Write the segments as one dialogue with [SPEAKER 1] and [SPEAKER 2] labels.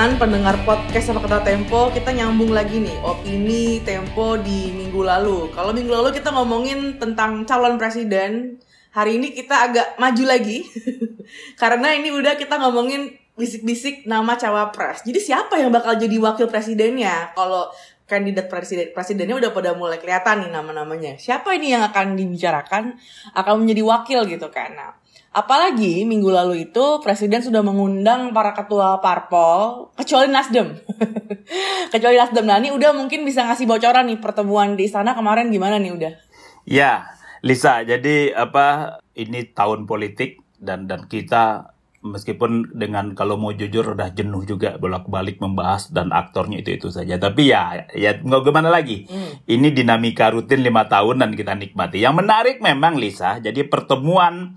[SPEAKER 1] teman-teman pendengar podcast sama kata Tempo Kita nyambung lagi nih opini Tempo di minggu lalu. Kalau minggu lalu kita ngomongin tentang calon presiden Hari ini kita agak maju lagi Karena ini udah kita ngomongin bisik-bisik nama cawapres. Jadi siapa yang bakal jadi wakil presidennya? Kalau kandidat presiden presidennya udah pada mulai kelihatan nih nama-namanya. Siapa ini yang akan dibicarakan Akan menjadi wakil gitu kan? Nah Apalagi minggu lalu itu presiden sudah mengundang para ketua parpol kecuali Nasdem. kecuali Nasdem. Nah, ini udah mungkin bisa ngasih bocoran nih pertemuan di istana kemarin gimana nih udah?
[SPEAKER 2] Ya, Lisa, jadi apa ini tahun politik dan dan kita meskipun dengan kalau mau jujur udah jenuh juga bolak-balik membahas dan aktornya itu itu saja tapi ya ya nggak gimana lagi hmm. ini dinamika rutin lima tahun dan kita nikmati yang menarik memang Lisa jadi pertemuan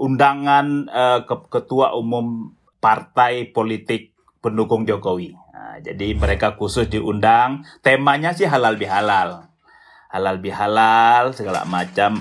[SPEAKER 2] undangan uh, ke ketua umum partai politik pendukung Jokowi. Nah, jadi mereka khusus diundang, temanya sih halal bihalal. Halal bihalal segala macam.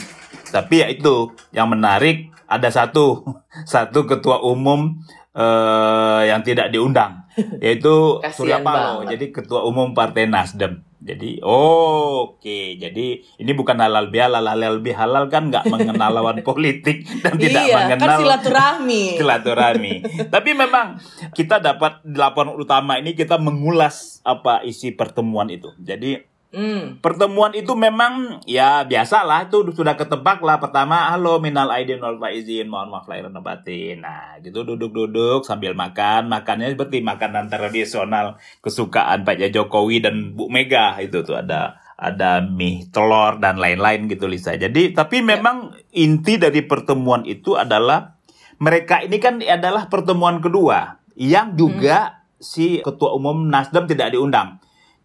[SPEAKER 2] Tapi ya itu yang menarik ada satu satu ketua umum uh, yang tidak diundang yaitu Surya Paloh. Jadi ketua umum Partai Nasdem. Jadi, oh, oke. Okay. Jadi ini bukan halal bihalal, halal bihalal kan nggak mengenal lawan politik dan tidak
[SPEAKER 1] iya,
[SPEAKER 2] mengenal
[SPEAKER 1] kan silaturahmi.
[SPEAKER 2] silaturahmi. Tapi memang kita dapat di laporan utama ini kita mengulas apa isi pertemuan itu. Jadi Hmm. Pertemuan itu memang ya biasalah itu sudah ketebak lah pertama halo minal aidin wal faizin mohon maaf lahir dan batin. Nah, gitu duduk-duduk sambil makan, makannya seperti makanan tradisional kesukaan Pak Jokowi dan Bu Mega itu tuh ada ada mie telur dan lain-lain gitu Lisa. Jadi tapi ya. memang ya. inti dari pertemuan itu adalah mereka ini kan adalah pertemuan kedua yang juga hmm. si ketua umum Nasdem tidak diundang.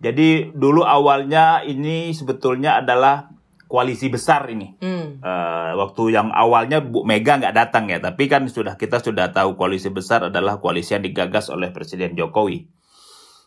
[SPEAKER 2] Jadi dulu awalnya ini sebetulnya adalah koalisi besar ini. Hmm. Uh, waktu yang awalnya Bu Mega nggak datang ya, tapi kan sudah kita sudah tahu koalisi besar adalah koalisi yang digagas oleh Presiden Jokowi.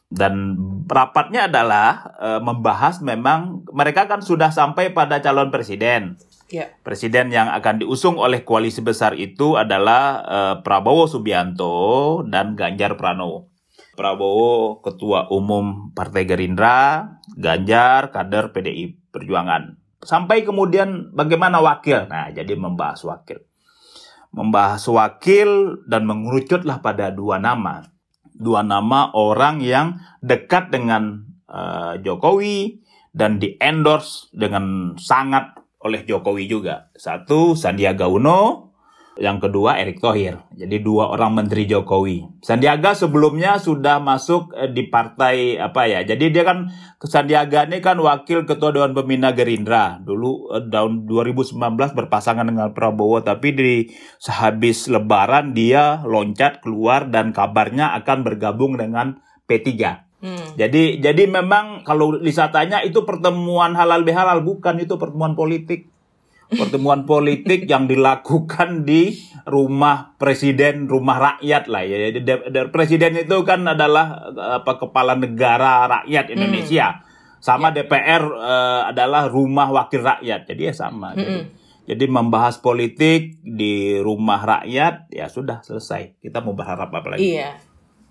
[SPEAKER 2] Dan rapatnya adalah uh, membahas memang mereka kan sudah sampai pada calon presiden. Yeah. Presiden yang akan diusung oleh koalisi besar itu adalah uh, Prabowo Subianto dan Ganjar Pranowo. Prabowo ketua umum Partai Gerindra, Ganjar kader PDI Perjuangan. Sampai kemudian bagaimana wakil? Nah, jadi membahas wakil. Membahas wakil dan mengerucutlah pada dua nama. Dua nama orang yang dekat dengan uh, Jokowi dan di endorse dengan sangat oleh Jokowi juga. Satu Sandiaga Uno, yang kedua Erick Thohir. Jadi dua orang menteri Jokowi. Sandiaga sebelumnya sudah masuk eh, di partai apa ya? Jadi dia kan Sandiaga ini kan wakil ketua Dewan Pembina Gerindra. Dulu eh, tahun 2019 berpasangan dengan Prabowo tapi di sehabis lebaran dia loncat keluar dan kabarnya akan bergabung dengan P3. Hmm. Jadi jadi memang kalau Lisa tanya itu pertemuan halal bihalal bukan itu pertemuan politik pertemuan politik yang dilakukan di rumah presiden, rumah rakyat lah ya. Jadi presiden itu kan adalah apa kepala negara rakyat Indonesia. Hmm. Sama yeah. DPR uh, adalah rumah wakil rakyat. Jadi ya sama. Hmm. Jadi, jadi membahas politik di rumah rakyat ya sudah selesai. Kita mau berharap apa lagi?
[SPEAKER 1] Iya.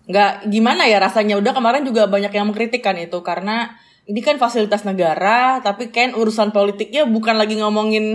[SPEAKER 1] Nggak gimana ya rasanya udah kemarin juga banyak yang mengkritikkan itu karena ini kan fasilitas negara tapi kan urusan politiknya bukan lagi ngomongin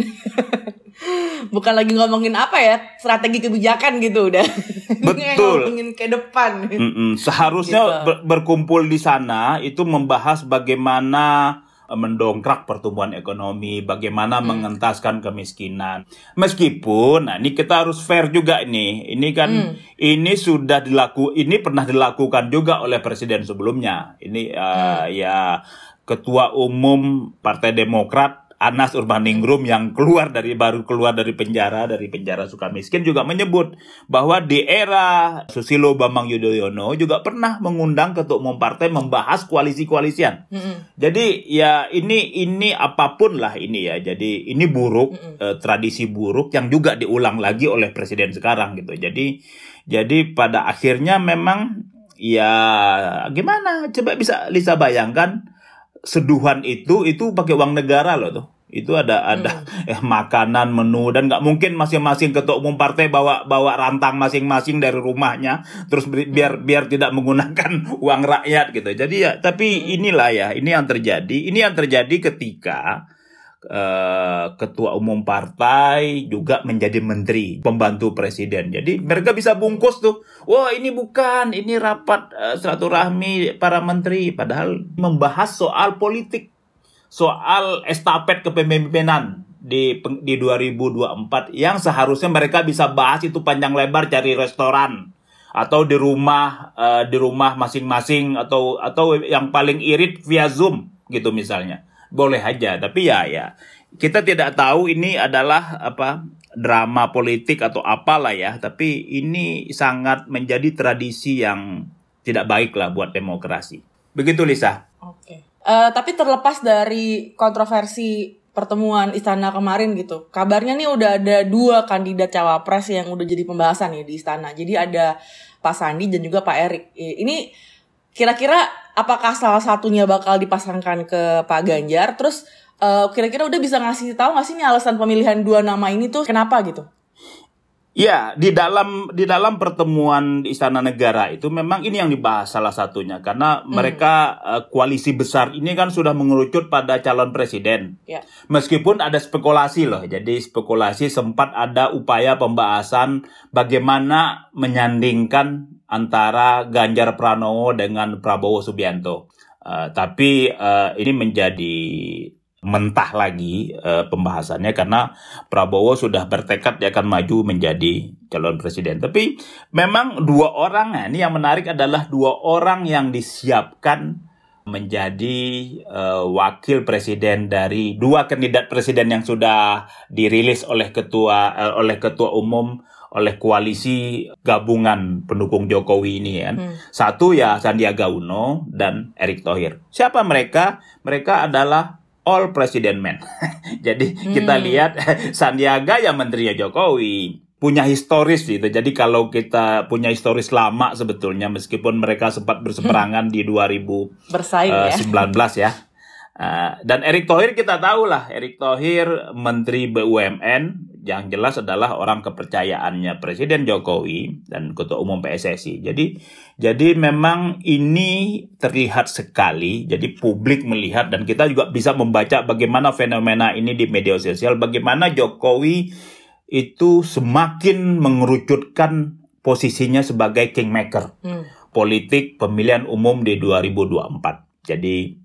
[SPEAKER 1] bukan lagi ngomongin apa ya strategi kebijakan gitu udah
[SPEAKER 2] betul
[SPEAKER 1] ngomongin ke depan
[SPEAKER 2] mm -mm. seharusnya gitu. ber berkumpul di sana itu membahas bagaimana mendongkrak pertumbuhan ekonomi, bagaimana hmm. mengentaskan kemiskinan. Meskipun, nah ini kita harus fair juga ini. Ini kan hmm. ini sudah dilaku, ini pernah dilakukan juga oleh presiden sebelumnya. Ini uh, ya ketua umum Partai Demokrat Anas Urbaningrum yang keluar dari baru keluar dari penjara dari penjara suka miskin juga menyebut bahwa di era Susilo Bambang Yudhoyono juga pernah mengundang ketua umum partai membahas koalisi-koalisian. Mm -hmm. Jadi ya ini ini apa pun lah ini ya. Jadi ini buruk mm -hmm. eh, tradisi buruk yang juga diulang lagi oleh presiden sekarang gitu. Jadi jadi pada akhirnya memang ya gimana coba bisa Lisa bayangkan seduhan itu itu pakai uang negara loh tuh itu ada ada hmm. eh, makanan menu dan nggak mungkin masing-masing ketua umum partai bawa bawa rantang masing-masing dari rumahnya terus biar hmm. biar tidak menggunakan uang rakyat gitu jadi ya tapi hmm. inilah ya ini yang terjadi ini yang terjadi ketika Uh, ketua umum partai juga menjadi menteri pembantu presiden. Jadi mereka bisa bungkus tuh. Wah, ini bukan, ini rapat uh, silaturahmi para menteri padahal membahas soal politik soal estafet kepemimpinan di di 2024 yang seharusnya mereka bisa bahas itu panjang lebar cari restoran atau di rumah uh, di rumah masing-masing atau atau yang paling irit via Zoom gitu misalnya. Boleh aja, tapi ya ya kita tidak tahu ini adalah apa drama politik atau apalah ya, tapi ini sangat menjadi tradisi yang tidak baik lah buat demokrasi. Begitu Lisa.
[SPEAKER 1] Oke. Uh, tapi terlepas dari kontroversi pertemuan istana kemarin gitu, kabarnya nih udah ada dua kandidat cawapres yang udah jadi pembahasan nih di istana. Jadi ada Pak Sandi dan juga Pak Erik. Ini kira-kira apakah salah satunya bakal dipasangkan ke Pak Ganjar? Terus eh, kira-kira udah bisa ngasih tahu nggak sih nih alasan pemilihan dua nama ini tuh kenapa gitu?
[SPEAKER 2] Ya, di dalam di dalam pertemuan di Istana Negara itu memang ini yang dibahas salah satunya karena hmm. mereka uh, koalisi besar ini kan sudah mengerucut pada calon presiden. Ya. Meskipun ada spekulasi loh. Jadi spekulasi sempat ada upaya pembahasan bagaimana menyandingkan antara Ganjar Pranowo dengan Prabowo Subianto. Uh, tapi uh, ini menjadi mentah lagi uh, pembahasannya karena Prabowo sudah bertekad dia akan maju menjadi calon presiden. Tapi memang dua orang nah, ini yang menarik adalah dua orang yang disiapkan menjadi uh, wakil presiden dari dua kandidat presiden yang sudah dirilis oleh ketua uh, oleh ketua umum oleh koalisi gabungan pendukung Jokowi ini kan. Hmm. Satu ya Sandiaga Uno dan Erick Thohir. Siapa mereka? Mereka adalah all president men. Jadi hmm. kita lihat Sandiaga yang menterinya Jokowi punya historis gitu. Jadi kalau kita punya historis lama sebetulnya meskipun mereka sempat berseberangan hmm. di 2019 Bersaing, uh, ya. ya. Uh, dan Erick Thohir kita tahu lah, Erick Thohir Menteri BUMN yang jelas adalah orang kepercayaannya Presiden Jokowi dan Ketua Umum PSSI. Jadi jadi memang ini terlihat sekali. Jadi publik melihat dan kita juga bisa membaca bagaimana fenomena ini di media sosial, bagaimana Jokowi itu semakin mengerucutkan posisinya sebagai kingmaker hmm. politik pemilihan umum di 2024. Jadi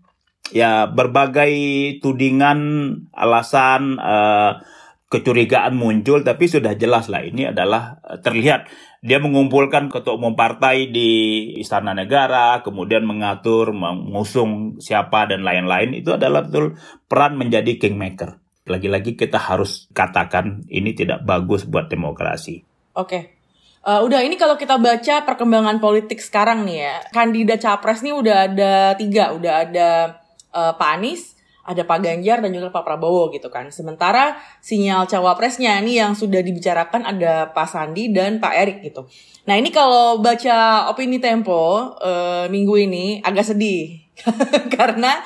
[SPEAKER 2] ya berbagai tudingan, alasan uh, kecurigaan muncul tapi sudah jelas lah ini adalah eh, terlihat. Dia mengumpulkan ketua umum partai di istana negara kemudian mengatur mengusung siapa dan lain-lain. Itu adalah betul peran menjadi kingmaker. Lagi-lagi kita harus katakan ini tidak bagus buat demokrasi.
[SPEAKER 1] Oke. Okay. Uh, udah ini kalau kita baca perkembangan politik sekarang nih ya kandidat capres nih udah ada tiga udah ada uh, Pak Anies ada Pak Ganjar dan juga Pak Prabowo gitu kan. Sementara sinyal cawapresnya ini yang sudah dibicarakan ada Pak Sandi dan Pak Erik gitu. Nah ini kalau baca opini Tempo uh, minggu ini agak sedih karena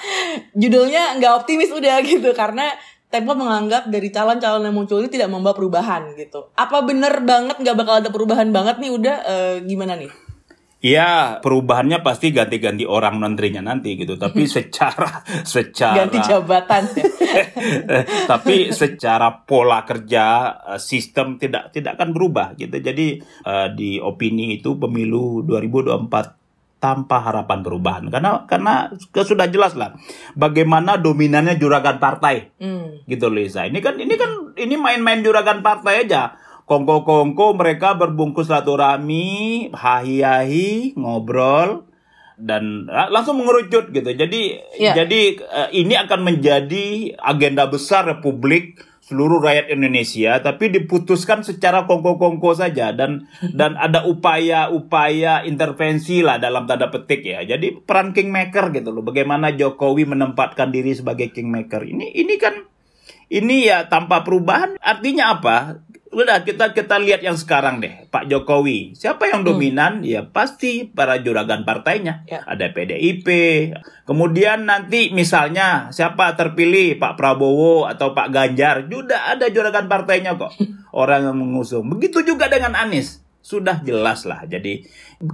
[SPEAKER 1] judulnya nggak optimis udah gitu karena Tempo menganggap dari calon-calon yang muncul ini tidak membawa perubahan gitu. Apa bener banget nggak bakal ada perubahan banget nih udah uh, gimana nih?
[SPEAKER 2] Iya, perubahannya pasti ganti-ganti orang menterinya nanti gitu. Tapi secara secara
[SPEAKER 1] ganti jabatan.
[SPEAKER 2] tapi secara pola kerja eh, sistem tidak tidak akan berubah gitu. Jadi uh, di opini itu pemilu 2024 tanpa harapan perubahan karena karena sudah jelas lah bagaimana dominannya juragan partai mm. gitu Lisa ini kan ini kan ini main-main juragan partai aja kongko-kongko mereka berbungkus silaturahmi, hahi-hahi, ngobrol dan langsung mengerucut gitu. Jadi yeah. jadi uh, ini akan menjadi agenda besar Republik seluruh rakyat Indonesia tapi diputuskan secara kongko-kongko saja dan dan ada upaya-upaya intervensi lah dalam tanda petik ya. Jadi peran kingmaker gitu loh. Bagaimana Jokowi menempatkan diri sebagai kingmaker. Ini ini kan ini ya tanpa perubahan artinya apa? Udah kita kita lihat yang sekarang deh, Pak Jokowi. Siapa yang hmm. dominan? Hmm. Ya pasti para juragan partainya. Ya. Ada PDIP. Kemudian nanti misalnya siapa terpilih Pak Prabowo atau Pak Ganjar, juga ada juragan partainya kok. Orang yang mengusung. Begitu juga dengan Anies. Sudah jelas lah. Jadi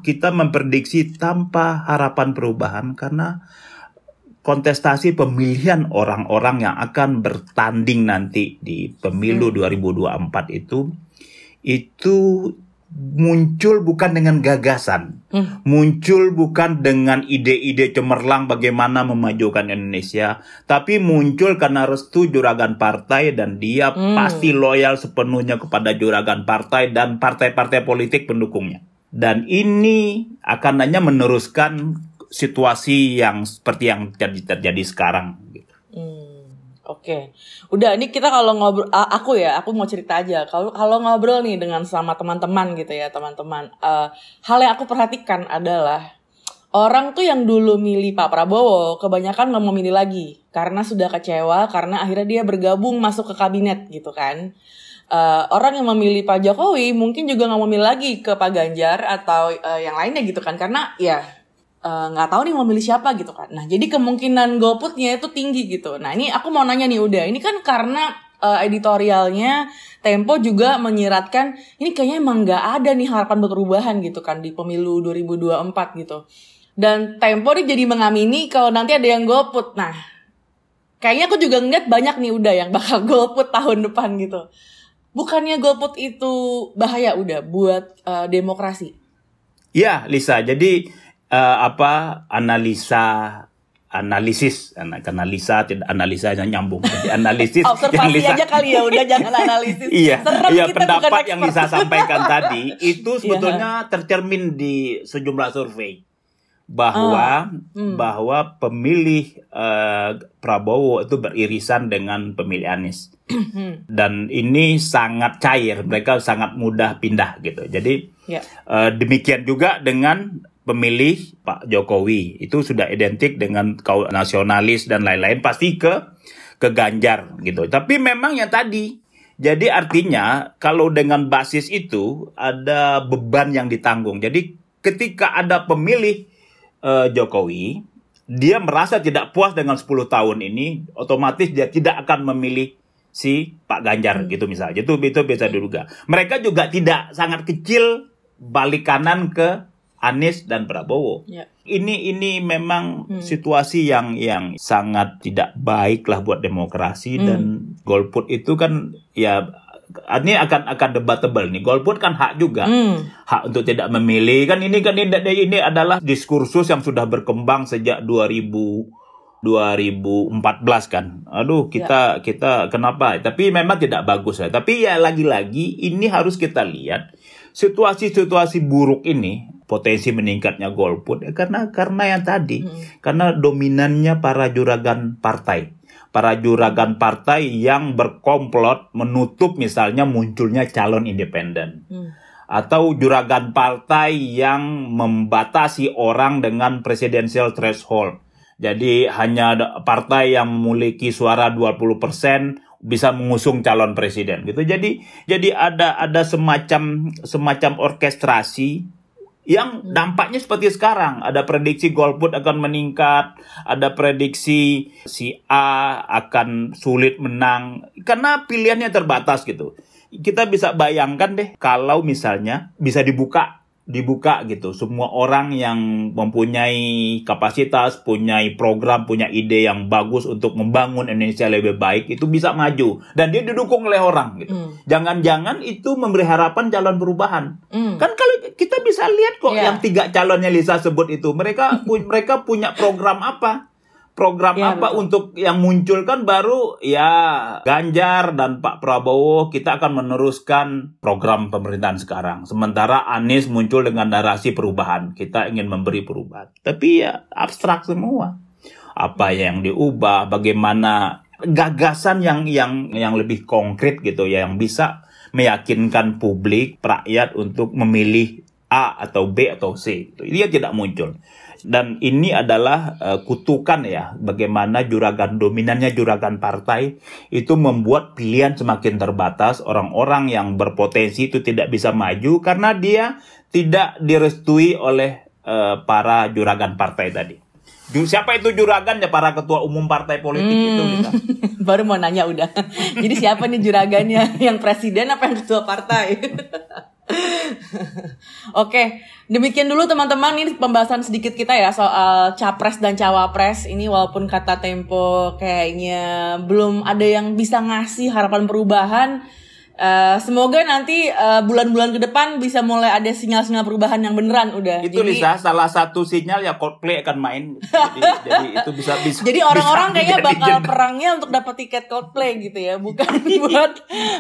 [SPEAKER 2] kita memprediksi tanpa harapan perubahan karena kontestasi pemilihan orang-orang yang akan bertanding nanti di pemilu hmm. 2024 itu itu muncul bukan dengan gagasan, hmm. muncul bukan dengan ide-ide cemerlang bagaimana memajukan Indonesia, tapi muncul karena restu juragan partai dan dia hmm. pasti loyal sepenuhnya kepada juragan partai dan partai-partai politik pendukungnya. Dan ini akan hanya meneruskan situasi yang seperti yang terjadi, terjadi sekarang. Gitu.
[SPEAKER 1] Hmm, Oke, okay. udah ini kita kalau ngobrol, aku ya, aku mau cerita aja. Kalau kalau ngobrol nih dengan sama teman-teman gitu ya, teman-teman. Uh, hal yang aku perhatikan adalah orang tuh yang dulu milih Pak Prabowo, kebanyakan nggak mau milih lagi karena sudah kecewa, karena akhirnya dia bergabung masuk ke kabinet gitu kan. Uh, orang yang memilih Pak Jokowi mungkin juga nggak mau milih lagi ke Pak Ganjar atau uh, yang lainnya gitu kan, karena ya nggak uh, tahu nih mau milih siapa gitu kan. Nah, jadi kemungkinan golputnya itu tinggi gitu. Nah, ini aku mau nanya nih udah, ini kan karena uh, editorialnya Tempo juga menyiratkan ini kayaknya emang nggak ada nih harapan perubahan gitu kan di pemilu 2024 gitu. Dan Tempo nih jadi mengamini kalau nanti ada yang golput. Nah, kayaknya aku juga ngeliat banyak nih udah yang bakal golput tahun depan gitu. Bukannya golput itu bahaya udah buat uh, demokrasi?
[SPEAKER 2] Ya, Lisa. Jadi uh, apa analisa analisis analisa tidak analisa yang nyambung jadi analisis
[SPEAKER 1] observasi yang Lisa, aja kali ya udah jangan analisis
[SPEAKER 2] iya Serem iya pendapat yang Lisa sampaikan tadi itu iya. sebetulnya yeah. tercermin di sejumlah survei bahwa oh. hmm. bahwa pemilih uh, Prabowo itu beririsan dengan pemilih Anies hmm. dan ini sangat cair mereka sangat mudah pindah gitu jadi yeah. uh, demikian juga dengan pemilih Pak Jokowi itu sudah identik dengan kaum nasionalis dan lain-lain pasti ke ke Ganjar gitu. Tapi memang yang tadi jadi artinya kalau dengan basis itu ada beban yang ditanggung. Jadi ketika ada pemilih uh, Jokowi, dia merasa tidak puas dengan 10 tahun ini, otomatis dia tidak akan memilih si Pak Ganjar gitu misalnya. Itu itu bisa diduga. Mereka juga tidak sangat kecil balik kanan ke Anies dan Prabowo. Ya. Ini ini memang hmm. situasi yang yang sangat tidak baik lah buat demokrasi hmm. dan golput itu kan ya ini akan akan debatable nih. Golput kan hak juga, hmm. hak untuk tidak memilih kan ini kan ini, ini adalah diskursus yang sudah berkembang sejak 2000 2014 kan. Aduh, kita ya. kita kenapa? Tapi memang tidak bagus ya. Tapi ya lagi-lagi ini harus kita lihat situasi-situasi buruk ini potensi meningkatnya golput ya karena karena yang tadi hmm. karena dominannya para juragan partai para juragan partai yang berkomplot menutup misalnya munculnya calon independen hmm. atau juragan partai yang membatasi orang dengan presidensial threshold jadi hanya partai yang memiliki suara 20% bisa mengusung calon presiden gitu. Jadi jadi ada ada semacam semacam orkestrasi yang dampaknya seperti sekarang ada prediksi golput akan meningkat ada prediksi si A akan sulit menang karena pilihannya terbatas gitu. Kita bisa bayangkan deh kalau misalnya bisa dibuka dibuka gitu. Semua orang yang mempunyai kapasitas, punya program, punya ide yang bagus untuk membangun Indonesia lebih baik itu bisa maju dan dia didukung oleh orang gitu. Hmm. Jangan-jangan mm. itu memberi harapan calon perubahan. Mm. Kan kalau kita bisa lihat kok yeah. yang tiga calonnya Lisa sebut itu, mereka pu mereka punya program apa? Program ya, apa betul. untuk yang muncul kan baru ya Ganjar dan Pak Prabowo kita akan meneruskan program pemerintahan sekarang. Sementara Anies muncul dengan narasi perubahan. Kita ingin memberi perubahan. Tapi ya abstrak semua. Apa yang diubah, bagaimana gagasan yang yang yang lebih konkret gitu ya yang bisa meyakinkan publik rakyat untuk memilih A atau B atau C. Dia tidak muncul Dan ini adalah uh, kutukan ya, bagaimana juragan dominannya juragan partai itu membuat pilihan semakin terbatas, orang-orang yang berpotensi itu tidak bisa maju karena dia tidak direstui oleh uh, para juragan partai tadi. Siapa itu juragan ya para ketua umum partai politik hmm, itu Lisa?
[SPEAKER 1] Baru mau nanya udah. Jadi siapa nih juragannya? Yang presiden apa yang ketua partai? Oke, demikian dulu teman-teman ini pembahasan sedikit kita ya soal capres dan cawapres. Ini walaupun kata Tempo kayaknya belum ada yang bisa ngasih harapan perubahan Uh, semoga nanti eh, bulan-bulan ke depan bisa mulai ada sinyal-sinyal perubahan yang beneran udah.
[SPEAKER 2] Itu jadi, Lisa salah satu sinyal ya Coldplay akan main. Jadi, jadi itu bisa bisa.
[SPEAKER 1] Jadi orang-orang kayaknya bakal jendela. perangnya untuk dapat tiket Coldplay gitu ya, bukan buat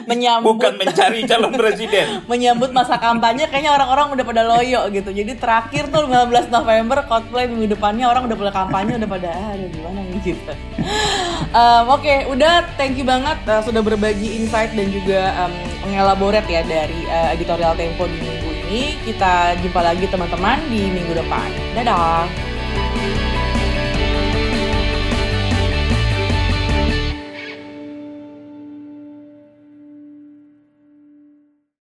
[SPEAKER 1] menyambut
[SPEAKER 2] bukan mencari calon presiden.
[SPEAKER 1] menyambut masa kampanye kayaknya orang-orang udah pada loyo gitu. Jadi terakhir tuh 15 November Coldplay minggu depannya orang udah pada kampanye udah pada ah, ada gimana nih gitu. Um, Oke, okay, udah thank you banget uh, sudah berbagi insight dan juga uh, um, mengelaborate ya dari uh, editorial Tempo di minggu ini. Kita jumpa lagi teman-teman di minggu depan. Dadah.